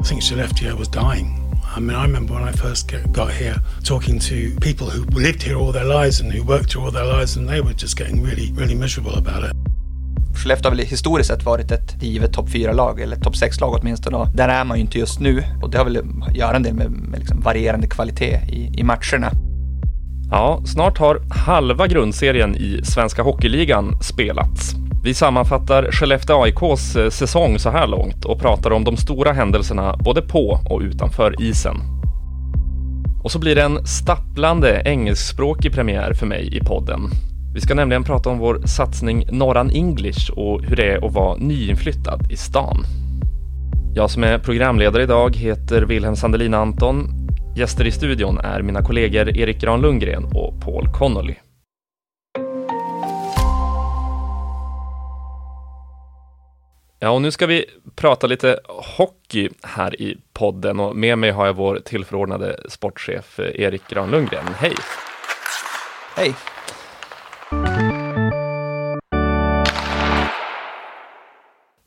I think Skellefteå was dying. I mean, I remember when I first got here talking to people who lived here all their lives and who worked here all their lives, and they were just getting really, really miserable about it. Skellefteå har väl historiskt sett varit ett givet topp 4-lag, eller topp 6-lag åtminstone. Och där är man ju inte just nu. Och det har väl att göra en del med, med liksom varierande kvalitet i, i matcherna. Ja, snart har halva grundserien i Svenska Hockeyligan spelats. Vi sammanfattar Skellefteå AIKs eh, säsong så här långt och pratar om de stora händelserna både på och utanför isen. Och så blir det en stapplande engelskspråkig premiär för mig i podden. Vi ska nämligen prata om vår satsning Norran English och hur det är att vara nyinflyttad i stan. Jag som är programledare idag heter Wilhelm Sandelin Anton. Gäster i studion är mina kollegor Erik Gran Lundgren och Paul Connolly. Ja, och nu ska vi prata lite hockey här i podden och med mig har jag vår tillförordnade sportchef Erik Gran Lundgren. Hej! Hej!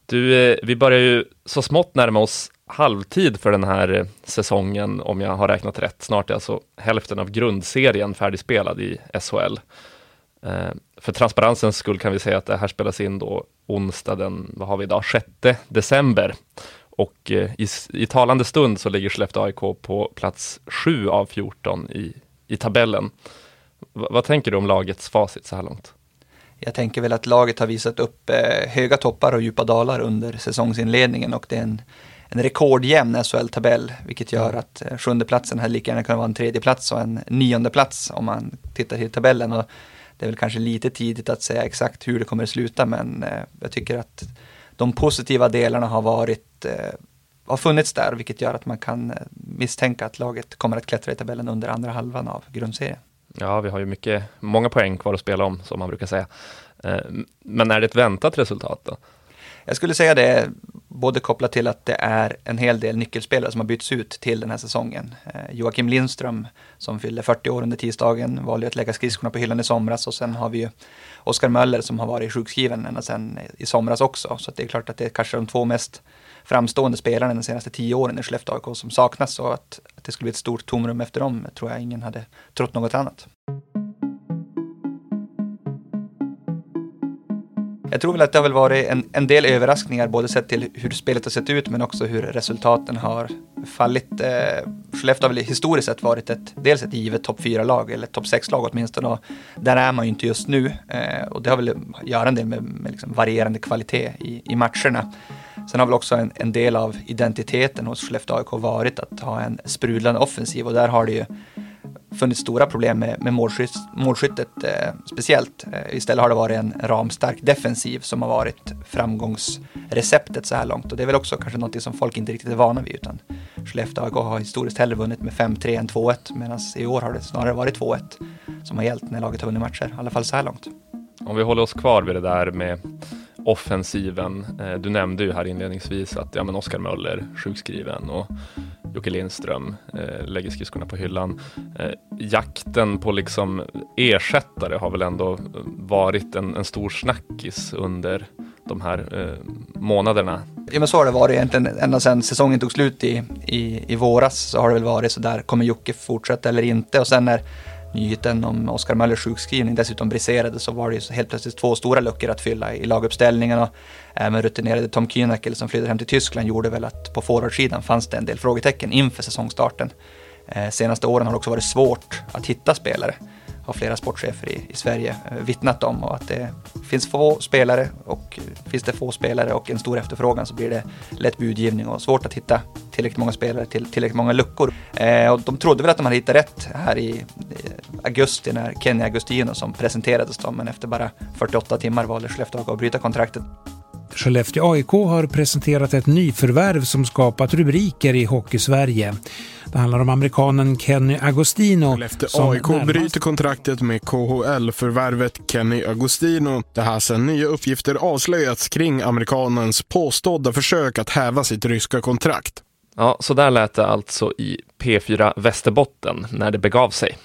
Du, eh, vi börjar ju så smått närma oss halvtid för den här eh, säsongen, om jag har räknat rätt. Snart är alltså hälften av grundserien färdigspelad i SHL. Eh, för transparensens skull kan vi säga att det här spelas in då onsdag den, vad har vi idag, 6 december. Och i, i talande stund så ligger Skellefteå AIK på plats 7 av 14 i, i tabellen. V vad tänker du om lagets facit så här långt? Jag tänker väl att laget har visat upp eh, höga toppar och djupa dalar under säsongsinledningen och det är en, en rekordjämn SHL-tabell, vilket gör mm. att eh, sjunde platsen här lika gärna kan vara en tredje plats och en nionde plats om man tittar till tabellen. Och det är väl kanske lite tidigt att säga exakt hur det kommer att sluta, men eh, jag tycker att de positiva delarna har varit eh, har funnits där, vilket gör att man kan eh, misstänka att laget kommer att klättra i tabellen under andra halvan av grundserien. Ja, vi har ju mycket, många poäng kvar att spela om, som man brukar säga. Men är det ett väntat resultat då? Jag skulle säga det, både kopplat till att det är en hel del nyckelspelare som har bytts ut till den här säsongen. Eh, Joakim Lindström, som fyllde 40 år under tisdagen, valde att lägga skridskorna på hyllan i somras och sen har vi ju Oskar Möller som har varit sjukskriven ända sedan i somras också. Så det är klart att det är kanske de två mest framstående spelarna de senaste tio åren i Skellefteå AIK som saknas och att, att det skulle bli ett stort tomrum efter dem tror jag ingen hade trott något annat. Jag tror väl att det har väl varit en, en del överraskningar, både sett till hur spelet har sett ut, men också hur resultaten har fallit. Eh, Skellefteå har väl historiskt sett varit ett, dels ett givet topp 4-lag, eller topp 6-lag åtminstone, och där är man ju inte just nu. Eh, och det har väl att göra en del med, med liksom varierande kvalitet i, i matcherna. Sen har väl också en, en del av identiteten hos Skellefteå AIK varit att ha en sprudlande offensiv och där har det ju funnits stora problem med, med målskytt, målskyttet eh, speciellt. Eh, istället har det varit en ramstark defensiv som har varit framgångsreceptet så här långt och det är väl också kanske något som folk inte riktigt är vana vid utan Skellefteå AIK har historiskt hellre vunnit med 5-3 än 2-1 medan i år har det snarare varit 2-1 som har gällt när laget har vunnit matcher, i alla fall så här långt. Om vi håller oss kvar vid det där med offensiven. Eh, du nämnde ju här inledningsvis att ja, men Oskar Möller sjukskriven och Jocke Lindström eh, lägger skridskorna på hyllan. Eh, jakten på liksom ersättare har väl ändå varit en, en stor snackis under de här eh, månaderna. Ja men så har det varit egentligen ända sedan säsongen tog slut i, i, i våras så har det väl varit så där, kommer Jocke fortsätta eller inte? Och sen när nyheten om Oskar Möllers sjukskrivning dessutom briserade så var det ju helt plötsligt två stora luckor att fylla i laguppställningen och även rutinerade Tom Kühnackel som flydde hem till Tyskland gjorde väl att på forwardsidan fanns det en del frågetecken inför säsongstarten. Eh, senaste åren har det också varit svårt att hitta spelare har flera sportchefer i, i Sverige eh, vittnat om och att det finns få spelare och eh, finns det få spelare och en stor efterfrågan så blir det lätt budgivning och svårt att hitta tillräckligt många spelare till tillräckligt många luckor. Eh, och de trodde väl att de hade hittat rätt här i, i augusti när Kenny Agustino som presenterades då, men efter bara 48 timmar valde Skellefteå att bryta kontraktet. Skellefteå AIK har presenterat ett nyförvärv som skapat rubriker i Hockeysverige. Det handlar om amerikanen Kenny Agostino. Skellefteå AIK närmast... bryter kontraktet med KHL-förvärvet Kenny Agostino. Det här sedan nya uppgifter avslöjats kring amerikanens påstådda försök att häva sitt ryska kontrakt. Ja, så där lät det alltså i P4 Västerbotten när det begav sig.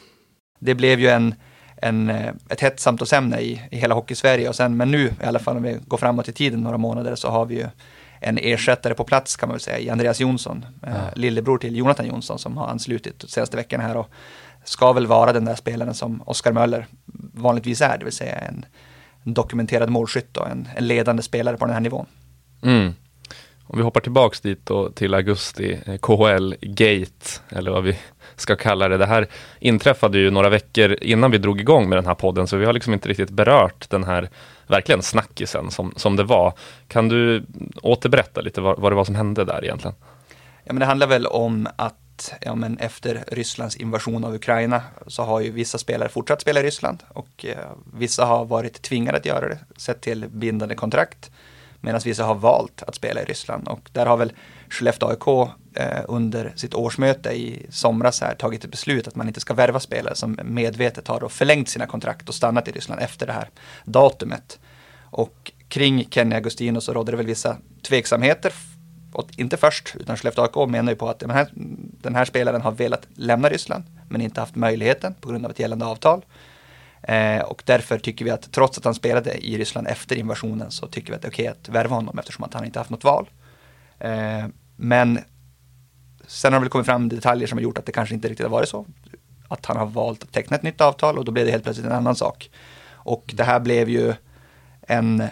Det blev ju en en, eh, ett hett samtalsämne i, i hela Hockeysverige. Och sen, men nu, i alla fall om vi går framåt i tiden några månader, så har vi ju en ersättare på plats kan man väl säga i Andreas Jonsson, eh, lillebror till Jonathan Jonsson som har anslutit de senaste veckorna här och ska väl vara den där spelaren som Oskar Möller vanligtvis är, det vill säga en, en dokumenterad målskytt och en, en, ledande spelare på den här nivån. Mm. Om vi hoppar tillbaks dit då till augusti, eh, KHL Gate, eller vad vi ska kalla det. Det här inträffade ju några veckor innan vi drog igång med den här podden, så vi har liksom inte riktigt berört den här verkligen snackisen som, som det var. Kan du återberätta lite vad, vad det var som hände där egentligen? Ja, men det handlar väl om att ja, men efter Rysslands invasion av Ukraina så har ju vissa spelare fortsatt spela i Ryssland och eh, vissa har varit tvingade att göra det, sett till bindande kontrakt medan vissa har valt att spela i Ryssland. Och där har väl Skellefteå AIK eh, under sitt årsmöte i somras här tagit ett beslut att man inte ska värva spelare som medvetet har förlängt sina kontrakt och stannat i Ryssland efter det här datumet. Och kring Kenny Agustino så rådde det väl vissa tveksamheter. Och inte först, utan Skellefteå AIK menar ju på att den här, den här spelaren har velat lämna Ryssland men inte haft möjligheten på grund av ett gällande avtal. Eh, och därför tycker vi att trots att han spelade i Ryssland efter invasionen så tycker vi att det är okej att värva honom eftersom att han inte haft något val. Eh, men sen har det väl kommit fram detaljer som har gjort att det kanske inte riktigt har varit så. Att han har valt att teckna ett nytt avtal och då blev det helt plötsligt en annan sak. Och det här blev ju en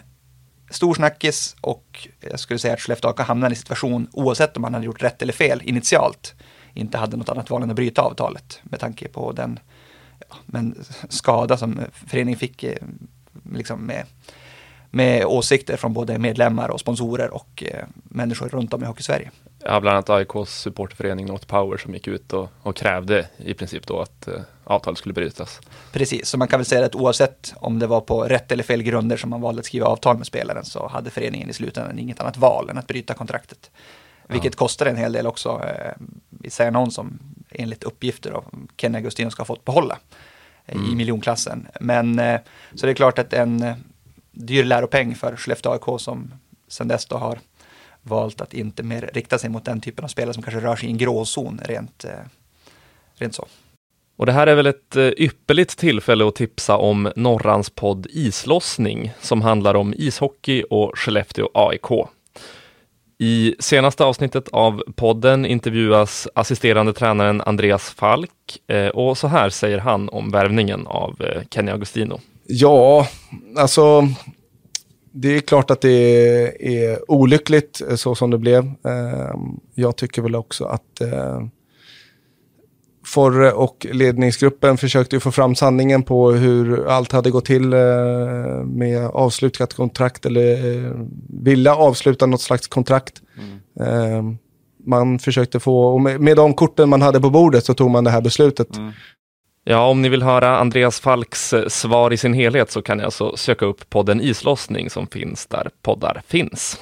stor snackis och jag skulle säga att Skellefteå AK hamnade i en situation, oavsett om han hade gjort rätt eller fel initialt, inte hade något annat val än att bryta avtalet med tanke på den men skada som föreningen fick eh, liksom med, med åsikter från både medlemmar och sponsorer och eh, människor runt om i Hockeysverige. Ja, bland annat AIKs supportförening North Power som gick ut och, och krävde i princip då att eh, avtalet skulle brytas. Precis, så man kan väl säga att oavsett om det var på rätt eller fel grunder som man valde att skriva avtal med spelaren så hade föreningen i slutändan inget annat val än att bryta kontraktet. Vilket ja. kostar en hel del också. Eh, vi säger någon som enligt uppgifter av Ken Agustino ska ha fått behålla eh, mm. i miljonklassen. Men eh, så det är klart att en eh, dyr läropeng för Skellefteå AIK som sedan dess då har valt att inte mer rikta sig mot den typen av spelare som kanske rör sig i en gråzon rent, rent så. Och det här är väl ett ypperligt tillfälle att tipsa om Norrans podd Islossning som handlar om ishockey och Skellefteå AIK. I senaste avsnittet av podden intervjuas assisterande tränaren Andreas Falk eh, och så här säger han om värvningen av eh, Kenny Agustino. Ja, alltså det är klart att det är olyckligt eh, så som det blev. Jag tycker väl också att Forre och ledningsgruppen försökte få fram sanningen på hur allt hade gått till eh, med avslutat kontrakt eller eh, ville avsluta något slags kontrakt. Mm. Eh, man försökte få, och med, de korten man hade på bordet så tog man det här beslutet. Mm. Ja, om ni vill höra Andreas Falks svar i sin helhet så kan ni alltså söka upp podden Islossning som finns där poddar finns.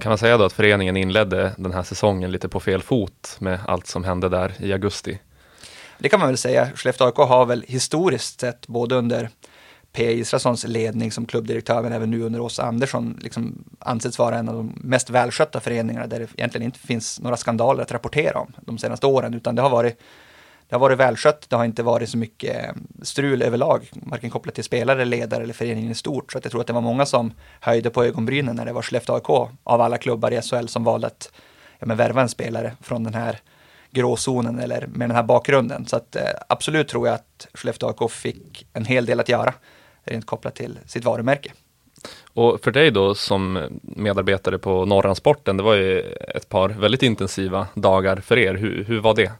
Kan man säga då att föreningen inledde den här säsongen lite på fel fot med allt som hände där i augusti? Det kan man väl säga. Skellefteå AIK har väl historiskt sett både under P. Israelssons ledning som klubbdirektör, men även nu under Åsa Andersson, liksom ansetts vara en av de mest välskötta föreningarna där det egentligen inte finns några skandaler att rapportera om de senaste åren, utan det har varit det har varit välskött, det har inte varit så mycket eh, strul överlag, varken kopplat till spelare, ledare eller föreningen i stort. Så att jag tror att det var många som höjde på ögonbrynen när det var Skellefteå AIK av alla klubbar i SHL som valde att ja, men värva en spelare från den här gråzonen eller med den här bakgrunden. Så att eh, absolut tror jag att Skellefteå AIK fick en hel del att göra rent kopplat till sitt varumärke. Och för dig då som medarbetare på Norransporten, det var ju ett par väldigt intensiva dagar för er. Hur, hur var det?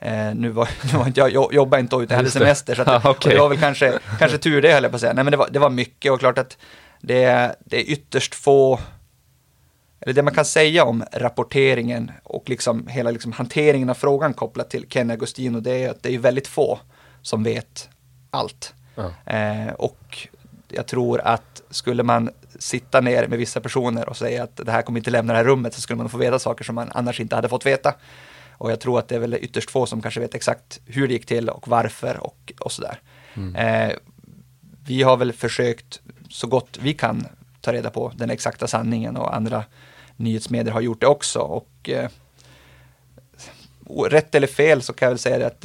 Eh, nu var, nu var inte jag, jag jobbade inte utan jag hade semester. Så att, okay. det var väl kanske, kanske tur det höll jag på att säga. Nej men det var, det var mycket och klart att det, det är ytterst få, eller det man kan säga om rapporteringen och liksom hela liksom hanteringen av frågan kopplat till Ken Agostino, det är att det är väldigt få som vet allt. Mm. Eh, och jag tror att skulle man sitta ner med vissa personer och säga att det här kommer inte lämna det här rummet så skulle man få veta saker som man annars inte hade fått veta. Och jag tror att det är väl ytterst få som kanske vet exakt hur det gick till och varför och, och sådär. Mm. Eh, vi har väl försökt så gott vi kan ta reda på den exakta sanningen och andra nyhetsmedier har gjort det också. Och eh, rätt eller fel så kan jag väl säga att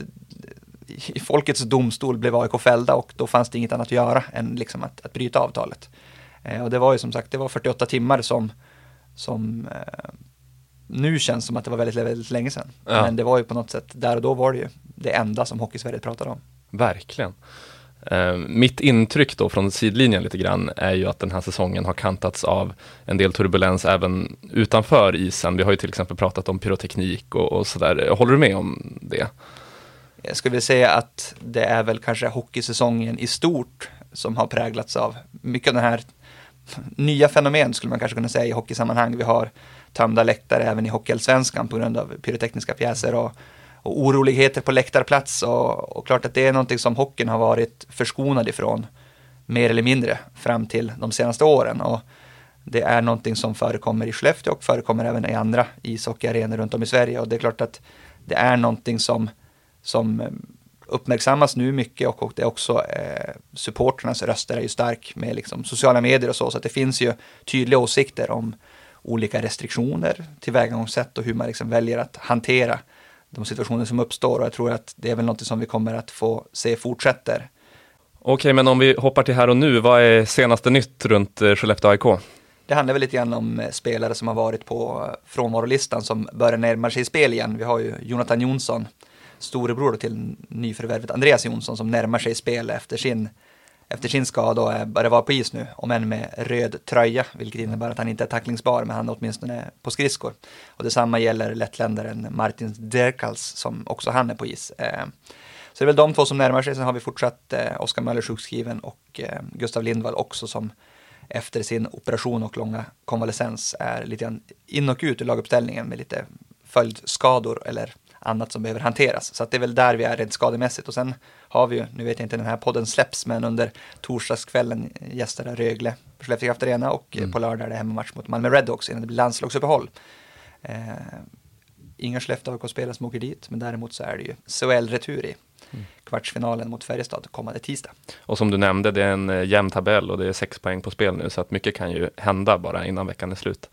i folkets domstol blev AIK fällda och då fanns det inget annat att göra än liksom att, att bryta avtalet. Eh, och det var ju som sagt, det var 48 timmar som, som eh, nu känns som att det var väldigt, väldigt länge sedan. Ja. Men det var ju på något sätt, där och då var det ju det enda som Hockeysverige pratade om. Verkligen. Uh, mitt intryck då från sidlinjen lite grann är ju att den här säsongen har kantats av en del turbulens även utanför isen. Vi har ju till exempel pratat om pyroteknik och, och sådär. Håller du med om det? Jag skulle vilja säga att det är väl kanske hockeysäsongen i stort som har präglats av mycket av den här nya fenomen skulle man kanske kunna säga i hockeysammanhang. Vi har tömda läktare även i Hockeyallsvenskan på grund av pyrotekniska pjäser och, och oroligheter på läktarplats. Och, och, klart att det är någonting som hockeyn har varit förskonad ifrån mer eller mindre fram till de senaste åren. Och det är någonting som förekommer i Skellefteå och förekommer även i andra ishockeyarenor runt om i Sverige. Och det är klart att det är någonting som, som eh, uppmärksammas nu mycket och, och det är också eh, supporternas röster är ju stark med liksom sociala medier och så, så att det finns ju tydliga åsikter om olika restriktioner, tillvägagångssätt och hur man liksom väljer att hantera de situationer som uppstår och jag tror att det är väl något som vi kommer att få se fortsätter. Okej, men om vi hoppar till här och nu, vad är senaste nytt runt eh, Skellefteå AIK? Det handlar väl lite grann om eh, spelare som har varit på frånvarolistan som börjar närma sig spel igen. Vi har ju Jonathan Jonsson storebror till nyförvärvet Andreas Jonsson som närmar sig spel efter sin, efter sin skada och är, börjar vara på is nu, om än med röd tröja, vilket innebär att han inte är tacklingsbar, men han är åtminstone på skridskor. Och detsamma gäller lettländaren Martin Derkals som också han är på is. Eh, så det är väl de två som närmar sig, sen har vi fortsatt eh, Oskar Möller sjukskriven och eh, Gustav Lindvall också som efter sin operation och långa konvalescens är lite grann in och ut i laguppställningen med lite följdskador eller annat som behöver hanteras. Så att det är väl där vi är rent skademässigt. Och sen har vi ju, nu vet jag inte när den här podden släpps, men under torsdagskvällen gästar Rögle på Skellefteå Kraft Arena och mm. på lördag är det hemmamatch mot Malmö Redhawks innan det blir landslagsuppehåll. Eh, inga Skellefteå AIK-spelare som åker dit, men däremot så är det ju SHL-retur i mm. kvartsfinalen mot Färjestad kommande tisdag. Och som du nämnde, det är en eh, jämn tabell och det är sex poäng på spel nu, så att mycket kan ju hända bara innan veckan är slut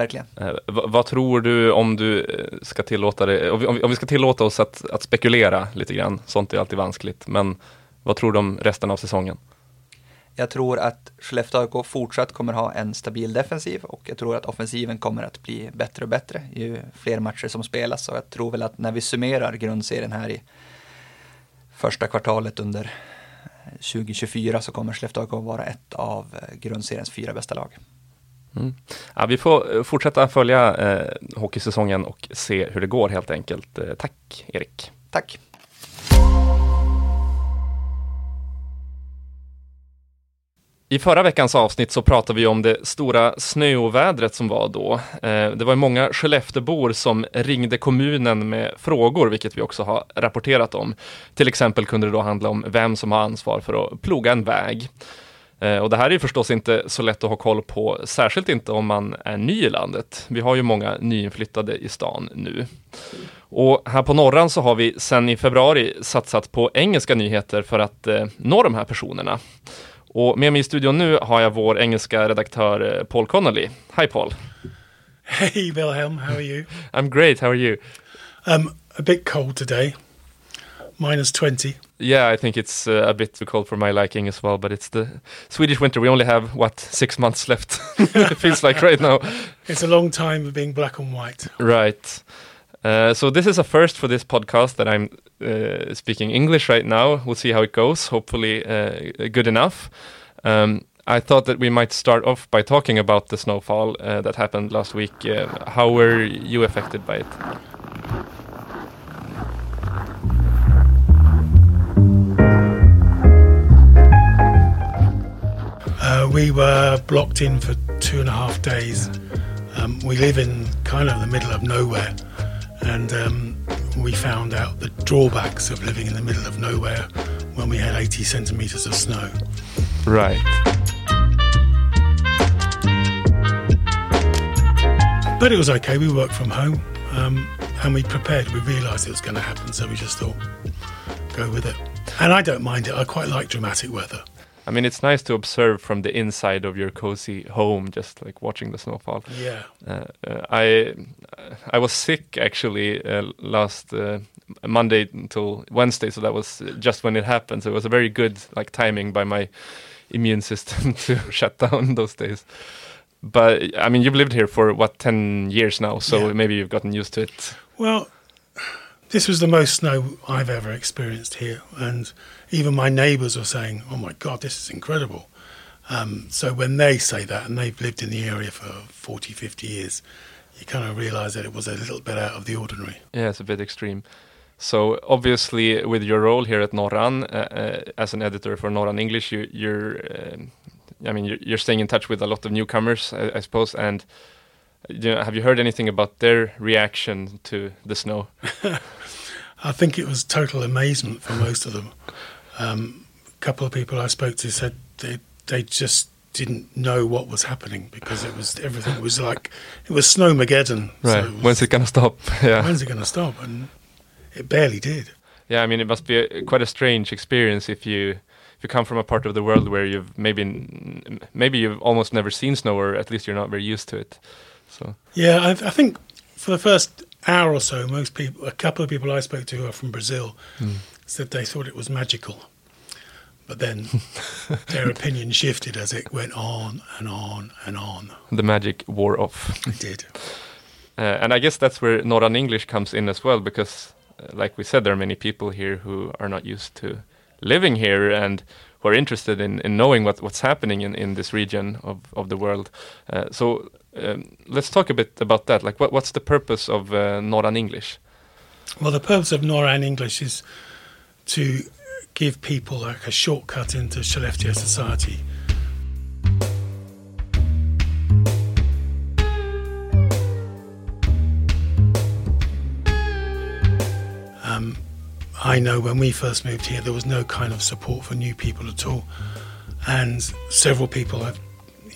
verkligen. Eh, vad tror du om du eh, ska tillåta det, om vi, om vi ska tillåta oss att, att, spekulera lite grann, sånt är alltid vanskligt, men vad tror du om resten av säsongen? Jag tror att Skellefteå AIK fortsatt kommer ha en stabil defensiv och jag tror att offensiven kommer att bli bättre och bättre ju fler matcher som spelas och jag tror väl att när vi summerar grundserien här i första kvartalet under 2024 så kommer Skellefteå AIK vara ett av eh, grundseriens fyra bästa lag. Mm. Ja, vi får eh, fortsätta följa eh, hockeysäsongen och se hur det går helt enkelt. Eh, tack Erik. Tack. I förra veckans avsnitt så pratade vi om det stora snöovädret som var då. Eh, det var många Skelleftebor som ringde kommunen med frågor, vilket vi också har rapporterat om. Till exempel kunde det då handla om vem som har ansvar för att ploga en väg. Eh, och det här är förstås inte så lätt att ha koll på, särskilt inte om man är ny i landet. Vi har ju många nyinflyttade i stan nu. Och här på Norran så har vi sedan i februari satsat på engelska nyheter för att eh, nå de här personerna. Och med mig i studion nu har jag vår engelska redaktör eh, Paul Connolly. Hi Paul! Hey Wilhelm, how are you? I'm great, how are you? Um, a bit cold today. Minus 20. Yeah, I think it's uh, a bit too cold for my liking as well, but it's the Swedish winter. We only have, what, six months left, it feels like right now. It's a long time of being black and white. Right. Uh, so this is a first for this podcast that I'm uh, speaking English right now. We'll see how it goes. Hopefully, uh, good enough. Um, I thought that we might start off by talking about the snowfall uh, that happened last week. Uh, how were you affected by it? Uh, we were blocked in for two and a half days. Um, we live in kind of the middle of nowhere, and um, we found out the drawbacks of living in the middle of nowhere when we had 80 centimetres of snow. Right. But it was okay. We worked from home um, and we prepared. We realised it was going to happen, so we just thought, go with it. And I don't mind it. I quite like dramatic weather. I mean, it's nice to observe from the inside of your cozy home, just like watching the snowfall. Yeah. Uh, uh, I I was sick actually uh, last uh, Monday until Wednesday, so that was just when it happened. So it was a very good like timing by my immune system to shut down those days. But I mean, you've lived here for what ten years now, so Yeah. maybe you've gotten used to it. Well, this was the most snow I've ever experienced here, and even my neighbours were saying, "Oh my God, this is incredible." Um, so when they say that, and they've lived in the area for 40, 50 years, you kind of realise that it was a little bit out of the ordinary. Yeah, it's a bit extreme. So obviously, with your role here at Norran uh, uh, as an editor for Norran English, you, you're, um, I mean, you're, you're staying in touch with a lot of newcomers, I, I suppose. And you know, have you heard anything about their reaction to the snow? I think it was total amazement for most of them. Um, a couple of people I spoke to said they they just didn't know what was happening because it was everything was like it was snowmageddon. So Right. it was- When's it gonna stop? yeah. when's it going to stop? And it barely did. Yeah, I mean, it must be a, quite a strange experience if you if you come from a part of the world where you've maybe maybe you've almost never seen snow, or at least you're not very used to it. So Yeah, I, I think for the first hour or so, most people, a couple of people I spoke to who are from Brazil, said they thought it was magical. But then their opinion shifted as it went on and on and on. the magic wore off. It did. Uh, and I guess that's where Northern English comes in as well, because, uh, like we said, there are many people here who are not used to living here and who are interested in, in knowing what, what's happening in, in this region of, of the world. Uh, so um, let's talk a bit about that. Like, what, what's the purpose of uh, Northern English? Well, the purpose of Noran English is to give people like a shortcut into Skellefteå society. I know when we first moved here, there was no kind of support for new people at all, and several people have,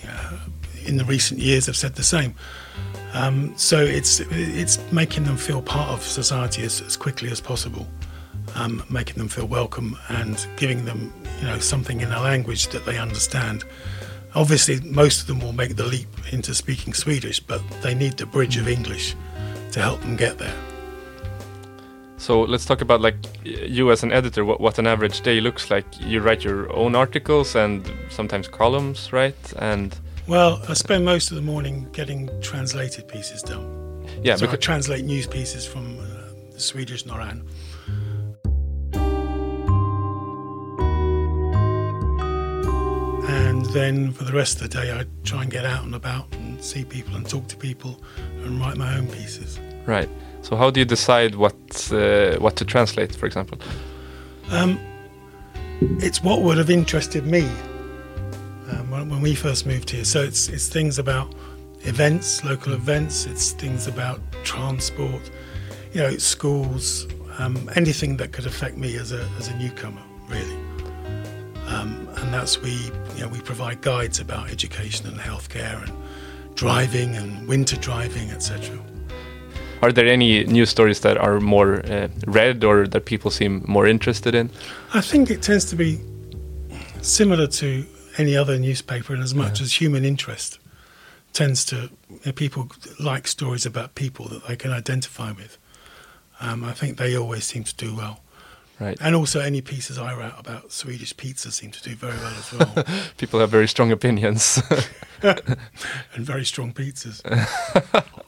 uh, in the recent years, have said the same. Um, so it's it's making them feel part of society as, as quickly as possible, um, making them feel welcome and giving them you know something in a language that they understand. Obviously, most of them will make the leap into speaking Swedish, but they need the bridge of English to help them get there. So let's talk about like you as an editor, what, what an average day looks like. You write your own articles and sometimes columns, right? And Well, I spend most of the morning getting translated pieces done. yeah, so I translate news pieces from uh, the Swedish Noran. And then for the rest of the day, I try and get out and about and see people and talk to people and write my own pieces. right. So how do you decide what uh, what to translate, for example? Um, it's what would have interested me um, when, when we first moved here. So it's it's things about events, local events. It's things about transport, you know, schools, um, anything that could affect me as a as a newcomer, really. Um, and that's we you know we provide guides about education and healthcare and driving and winter driving, etc. Are there any news stories that are more uh, read or that people seem more interested in? I think it tends to be similar to any other newspaper in as much as human interest tends to people like stories about people that they can identify with. Um, I think they always seem to do well. Right. And also any pieces I write about Swedish pizza seem to do very well as well. People have very strong opinions. and very strong pizzas.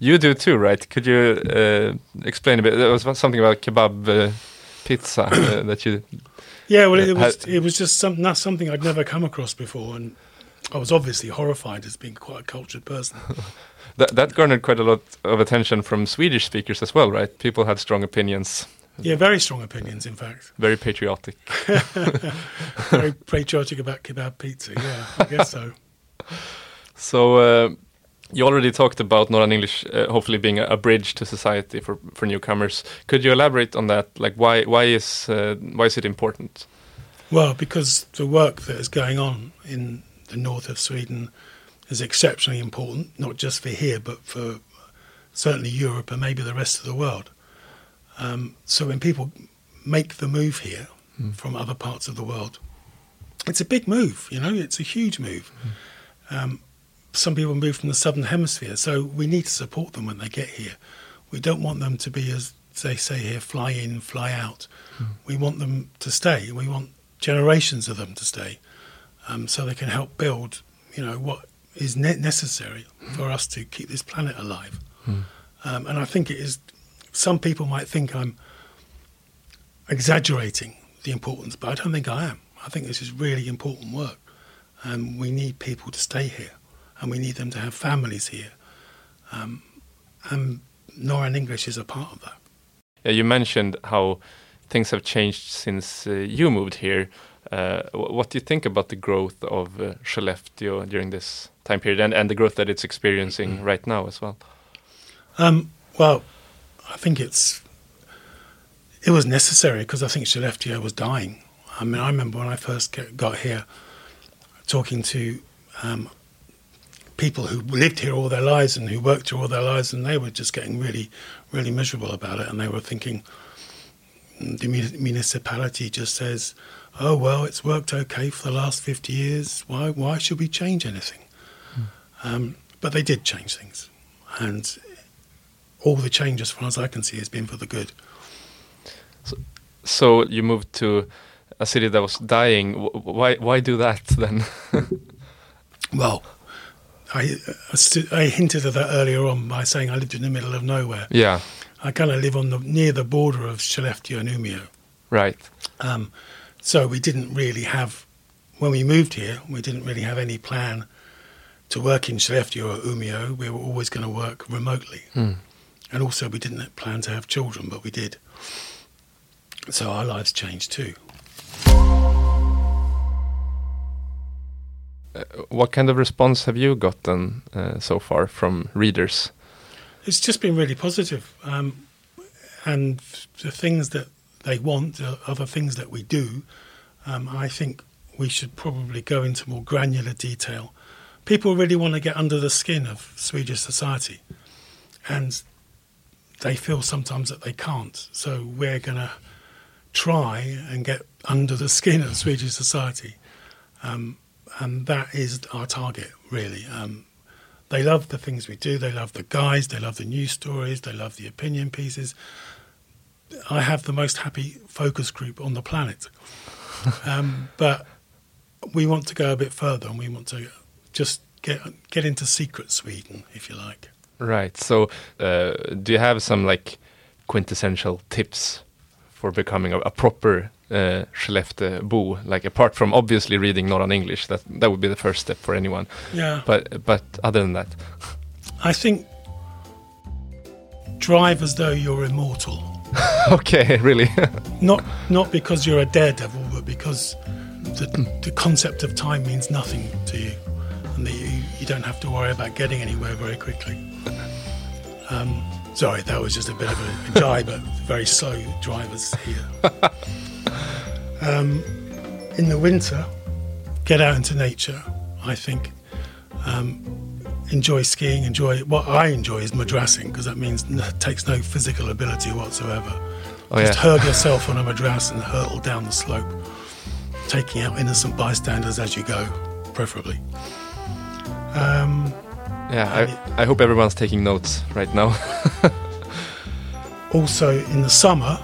you do too, right? Could you uh, explain a bit? There was something about kebab uh, pizza uh, that you. Yeah, well, it, was it was just some, not something I'd never come across before, and I was obviously horrified as being quite a cultured person. That, that garnered quite a lot of attention from Swedish speakers as well, right? People had strong opinions, Yeah, very strong opinions, in fact. very patriotic. Very patriotic about kebab pizza. Yeah, I guess so. So uh, you already talked about Northern English, uh, hopefully being a, a bridge to society for, for newcomers. Could you elaborate on that? Like, why why is uh, why is it important? Well, because the work that is going on in the north of Sweden is exceptionally important, not just for here, but for certainly Europe and maybe the rest of the world. Um, so when people make the move here from other parts of the world, it's a big move. You know, it's a huge move. Um, some people move from the southern hemisphere, so we need to support them when they get here. We don't want them to be, as they say here, fly in, fly out. We want them to stay. We want generations of them to stay, um, so they can help build, you know, what is ne- necessary for us to keep this planet alive. Um, and I think it is. Some people might think I'm exaggerating the importance, but I don't think I am. I think this is really important work, and we need people to stay here, and we need them to have families here. Um, and Noran English is a part of that. Yeah, you mentioned how things have changed since uh, you moved here. Uh, what do you think about the growth of uh, Skellefteå during this time period and, and the growth that it's experiencing right now as well? Um, well, I think it's it was necessary because I think Skellefteå was dying. I mean, I remember when I first get, got here, talking to um, people who lived here all their lives and who worked here all their lives, and they were just getting really, really miserable about it, and they were thinking mm, the municipality just says, "Oh well, it's worked okay for the last fifty years. Why why should we change anything?" Um, but they did change things, and all the change, as far as I can see, has been for the good. So you moved to a city that was dying. Wh- Why why do that then? Well, I, I stu- I hinted at that earlier on by saying I lived in the middle of nowhere. yeah, I kind of live on the near the border of Skellefteå and Umeå. right. Um, so we didn't really have, when we moved here, we didn't really have any plan to work in Skellefteå or Umeå. We were always going to work remotely. Hmm. And also we didn't plan to have children, but we did. So our lives changed too. What kind of response have you gotten uh, so far from readers? It's just been really positive. Um, and the things that they want, the other things that we do, um, I think we should probably go into more granular detail. People really want to get under the skin of Swedish society, and they feel sometimes that they can't. So we're going to try and get under the skin of Swedish society. Um, and that is our target, really. Um, they love the things we do. They love the guys. They love the news stories. They love the opinion pieces. I have the most happy focus group on the planet. um, but we want to go a bit further, and we want to just get get into secret Sweden, if you like. Right. So, uh, do you have some like quintessential tips for becoming a, a proper uh, Skellefteå-bo? Like apart from obviously reading Northern English, that that would be the first step for anyone. Yeah. But but other than that, I think drive as though you're immortal. okay, really. Not not because you're a daredevil, but because the, the concept of time means nothing to you, and that you, you don't have to worry about getting anywhere very quickly. Um, sorry, that was just a bit of a, a jibe, but very slow drivers here. Um, in the winter, get out into nature. I think um, enjoy skiing. Enjoy what I enjoy is madrassing because that means n- takes no physical ability whatsoever. Oh, Just yeah. hurl yourself on a madras and hurtle down the slope, taking out innocent bystanders as you go, preferably. Um, yeah, I, I hope everyone's taking notes right now. also, in the summer,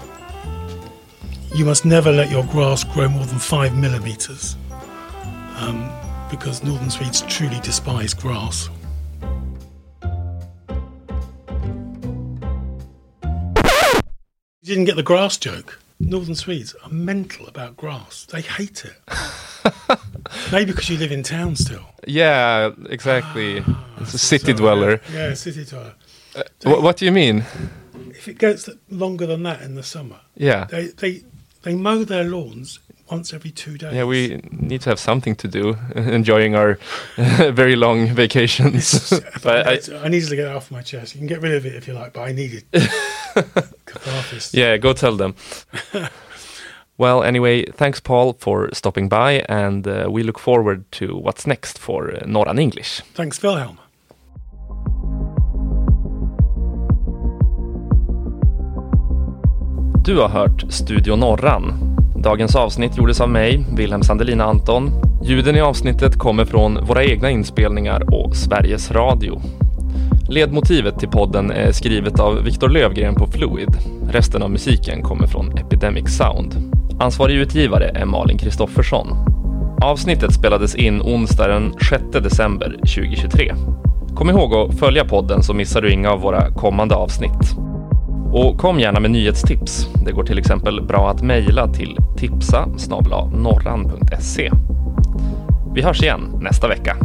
you must never let your grass grow more than five millimeters, um, because northern Swedes truly despise grass. You didn't get the grass joke. Northern Swedes are mental about grass. They hate it. Maybe because you live in town still. yeah, exactly. It's a city dweller. Yeah, city dweller. Wh- what do you mean? If it goes longer than that in the summer, Yeah. they they they mow their lawns once every two days. Yeah, we need to have something to do, enjoying our very long vacations. but I, I, I needed to get it off my chest. You can get rid of it if you like, but I need it. Yeah, go tell them. well, anyway, thanks, Paul, for stopping by, and uh, we look forward to what's next for uh, Norran English. Thanks, Wilhelm. Du har hört Studio Norran. Dagens avsnitt gjordes av mig, Wilhelm Sandelina Anton. Ljuden i avsnittet kommer från våra egna inspelningar och Sveriges Radio. Ledmotivet till podden är skrivet av Viktor Lövgren på Fluid. Resten av musiken kommer från Epidemic Sound. Ansvarig utgivare är Malin Kristoffersson. Avsnittet spelades in onsdag den 6 december 2023. Kom ihåg att följa podden så missar du inga av våra kommande avsnitt. Och kom gärna med nyhetstips. Det går till exempel bra att mejla till tipsa norran.se. Vi hörs igen nästa vecka.